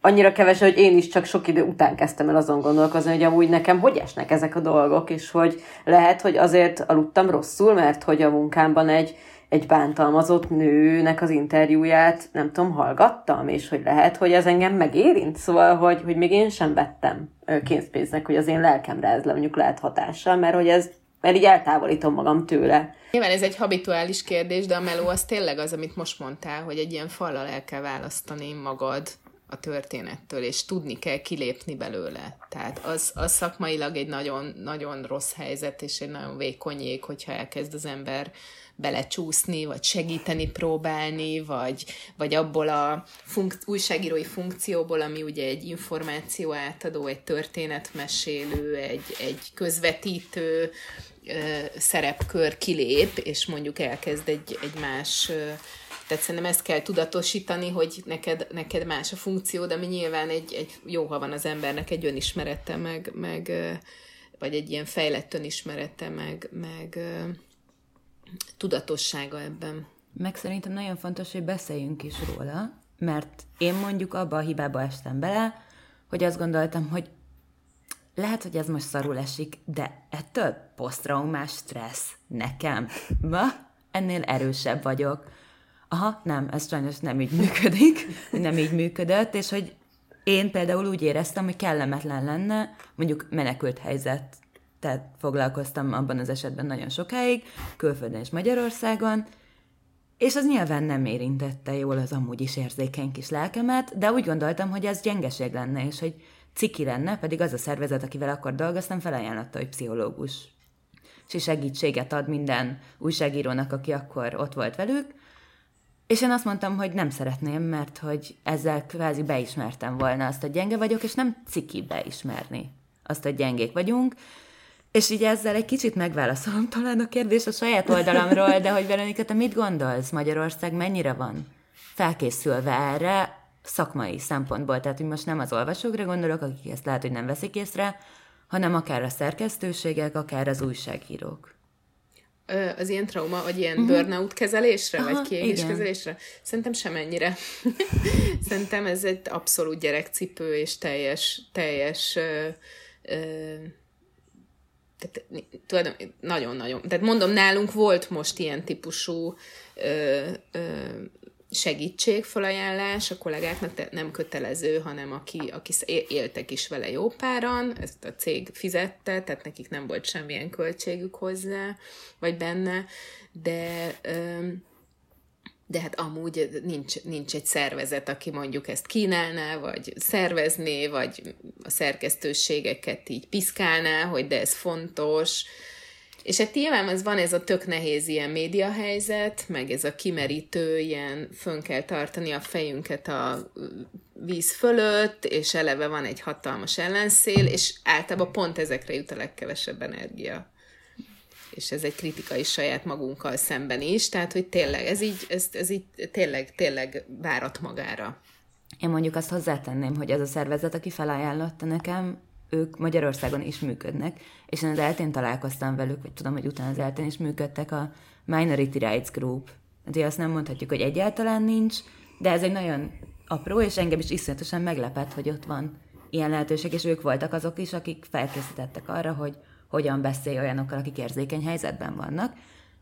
annyira keves, hogy én is csak sok idő után kezdtem el azon gondolkozni, hogy amúgy nekem hogy esnek ezek a dolgok, és hogy lehet, hogy azért aludtam rosszul, mert hogy a munkámban egy, egy bántalmazott nőnek az interjúját, nem tudom, hallgattam, és hogy lehet, hogy ez engem megérint, szóval, hogy, hogy még én sem vettem kénzpénznek, hogy az én lelkemre ez le mondjuk lehet hatással, mert hogy ez, mert így eltávolítom magam tőle. Nyilván ez egy habituális kérdés, de a meló az tényleg az, amit most mondtál, hogy egy ilyen fallal el kell választani magad a történettől, és tudni kell kilépni belőle. Tehát az, az szakmailag egy nagyon, nagyon rossz helyzet, és egy nagyon vékony jég, hogyha elkezd az ember belecsúszni, vagy segíteni próbálni, vagy, vagy abból a funk- újságírói funkcióból, ami ugye egy információ átadó, egy történetmesélő, egy, egy közvetítő ö, szerepkör kilép, és mondjuk elkezd egy, egy más ö, tehát szerintem ezt kell tudatosítani, hogy neked, neked más a funkció, de mi nyilván egy, egy jó, ha van az embernek egy önismerete, meg, meg vagy egy ilyen fejlett önismerete, meg, meg tudatossága ebben. Meg szerintem nagyon fontos, hogy beszéljünk is róla, mert én mondjuk abba a hibába estem bele, hogy azt gondoltam, hogy lehet, hogy ez most szarul esik, de ettől posztraumás stressz nekem. Ma ennél erősebb vagyok. Aha, nem, ez sajnos nem így működik, nem így működött, és hogy én például úgy éreztem, hogy kellemetlen lenne, mondjuk menekült helyzet tehát foglalkoztam abban az esetben nagyon sokáig, külföldön és Magyarországon, és az nyilván nem érintette jól az amúgy is érzékeny kis lelkemet, de úgy gondoltam, hogy ez gyengeség lenne, és hogy ciki lenne, pedig az a szervezet, akivel akkor dolgoztam, felajánlotta, hogy pszichológus. És segítséget ad minden újságírónak, aki akkor ott volt velük, és én azt mondtam, hogy nem szeretném, mert hogy ezzel kvázi beismertem volna azt, hogy gyenge vagyok, és nem ciki beismerni azt, hogy gyengék vagyunk, és így ezzel egy kicsit megválaszolom talán a kérdés a saját oldalamról, de hogy Veronika, te mit gondolsz? Magyarország mennyire van felkészülve erre szakmai szempontból? Tehát, hogy most nem az olvasókra gondolok, akik ezt lehet, hogy nem veszik észre, hanem akár a szerkesztőségek, akár az újságírók. Az ilyen trauma, vagy ilyen uh-huh. burnout kezelésre, Aha, vagy kiégés kezelésre? Szerintem semennyire. Szerintem ez egy abszolút gyerekcipő, és teljes, teljes ö, ö, tehát tudom, nagyon-nagyon. Tehát mondom, nálunk volt most ilyen típusú ö, ö, segítségfelajánlás a kollégáknak nem kötelező, hanem aki, aki éltek is vele jó páran, ezt a cég fizette, tehát nekik nem volt semmilyen költségük hozzá, vagy benne, de de hát amúgy nincs, nincs egy szervezet, aki mondjuk ezt kínálná, vagy szervezné, vagy a szerkesztőségeket így piszkálná, hogy de ez fontos, és hát nyilván ez van ez a tök nehéz ilyen médiahelyzet, meg ez a kimerítő, ilyen fönn kell tartani a fejünket a víz fölött, és eleve van egy hatalmas ellenszél, és általában pont ezekre jut a legkevesebb energia. És ez egy kritika is saját magunkkal szemben is, tehát hogy tényleg, ez így, ez, ez így tényleg, tényleg várat magára. Én mondjuk azt hozzátenném, hogy ez a szervezet, aki felajánlotta nekem, ők Magyarországon is működnek, és én az eltén találkoztam velük, vagy tudom, hogy utána az eltén is működtek a Minority Rights Group. De azt nem mondhatjuk, hogy egyáltalán nincs, de ez egy nagyon apró, és engem is iszonyatosan meglepett, hogy ott van ilyen lehetőség, és ők voltak azok is, akik felkészítettek arra, hogy hogyan beszélj olyanokkal, akik érzékeny helyzetben vannak.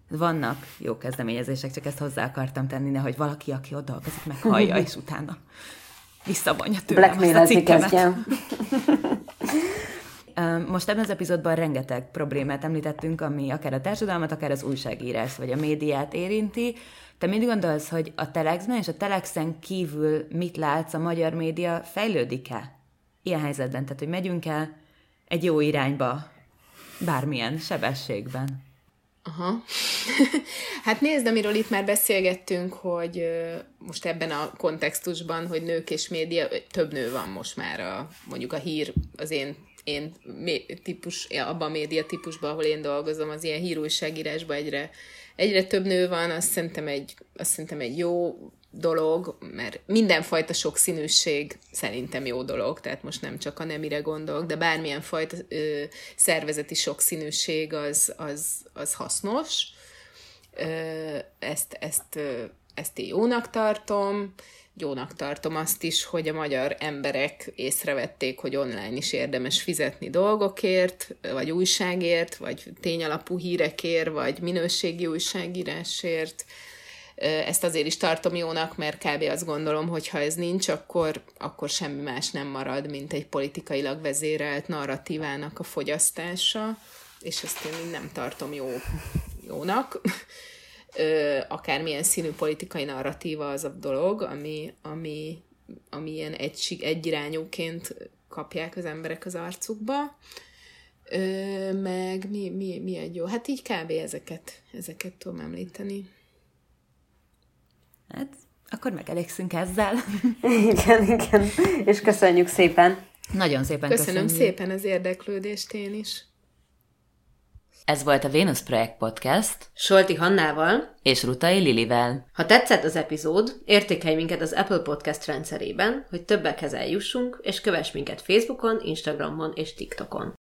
Vannak jó kezdeményezések, csak ezt hozzá akartam tenni, hogy valaki, aki ott dolgozik, meghallja, és utána visszavonja tőlem azt a cikkemet. Most ebben az epizódban rengeteg problémát említettünk, ami akár a társadalmat, akár az újságírás, vagy a médiát érinti. Te mit gondolsz, hogy a Telexben és a Telexen kívül mit látsz, a magyar média fejlődik-e ilyen helyzetben? Tehát, hogy megyünk el egy jó irányba, bármilyen sebességben? Aha. hát nézd, amiről itt már beszélgettünk, hogy most ebben a kontextusban, hogy nők és média, több nő van most már a, mondjuk a hír az én én típus, abban a média típusban, ahol én dolgozom, az ilyen hírújságírásban egyre, egyre több nő van, azt szerintem egy, azt szerintem egy jó dolog, mert mindenfajta sokszínűség szerintem jó dolog, tehát most nem csak a nemire gondolok, de bármilyen fajta ö, szervezeti sokszínűség az, az, az hasznos. Ö, ezt, ezt, ö, ezt én jónak tartom, jónak tartom azt is, hogy a magyar emberek észrevették, hogy online is érdemes fizetni dolgokért, vagy újságért, vagy tényalapú hírekért, vagy minőségi újságírásért. Ezt azért is tartom jónak, mert kb. azt gondolom, hogy ha ez nincs, akkor, akkor semmi más nem marad, mint egy politikailag vezérelt narratívának a fogyasztása, és ezt én nem tartom jó, jónak ö, akármilyen színű politikai narratíva az a dolog, ami, ami, ami ilyen egység, egyirányúként kapják az emberek az arcukba. Ö, meg mi, mi, mi egy jó? Hát így kb. ezeket, ezeket tudom említeni. Hát, akkor megelégszünk ezzel. igen, igen. És köszönjük szépen. Nagyon szépen köszönöm. Köszönöm szépen az érdeklődést én is. Ez volt a Venus Projekt Podcast. Solti Hannával és Rutai Lilivel. Ha tetszett az epizód, értékelj minket az Apple Podcast rendszerében, hogy többekhez eljussunk, és kövess minket Facebookon, Instagramon és TikTokon.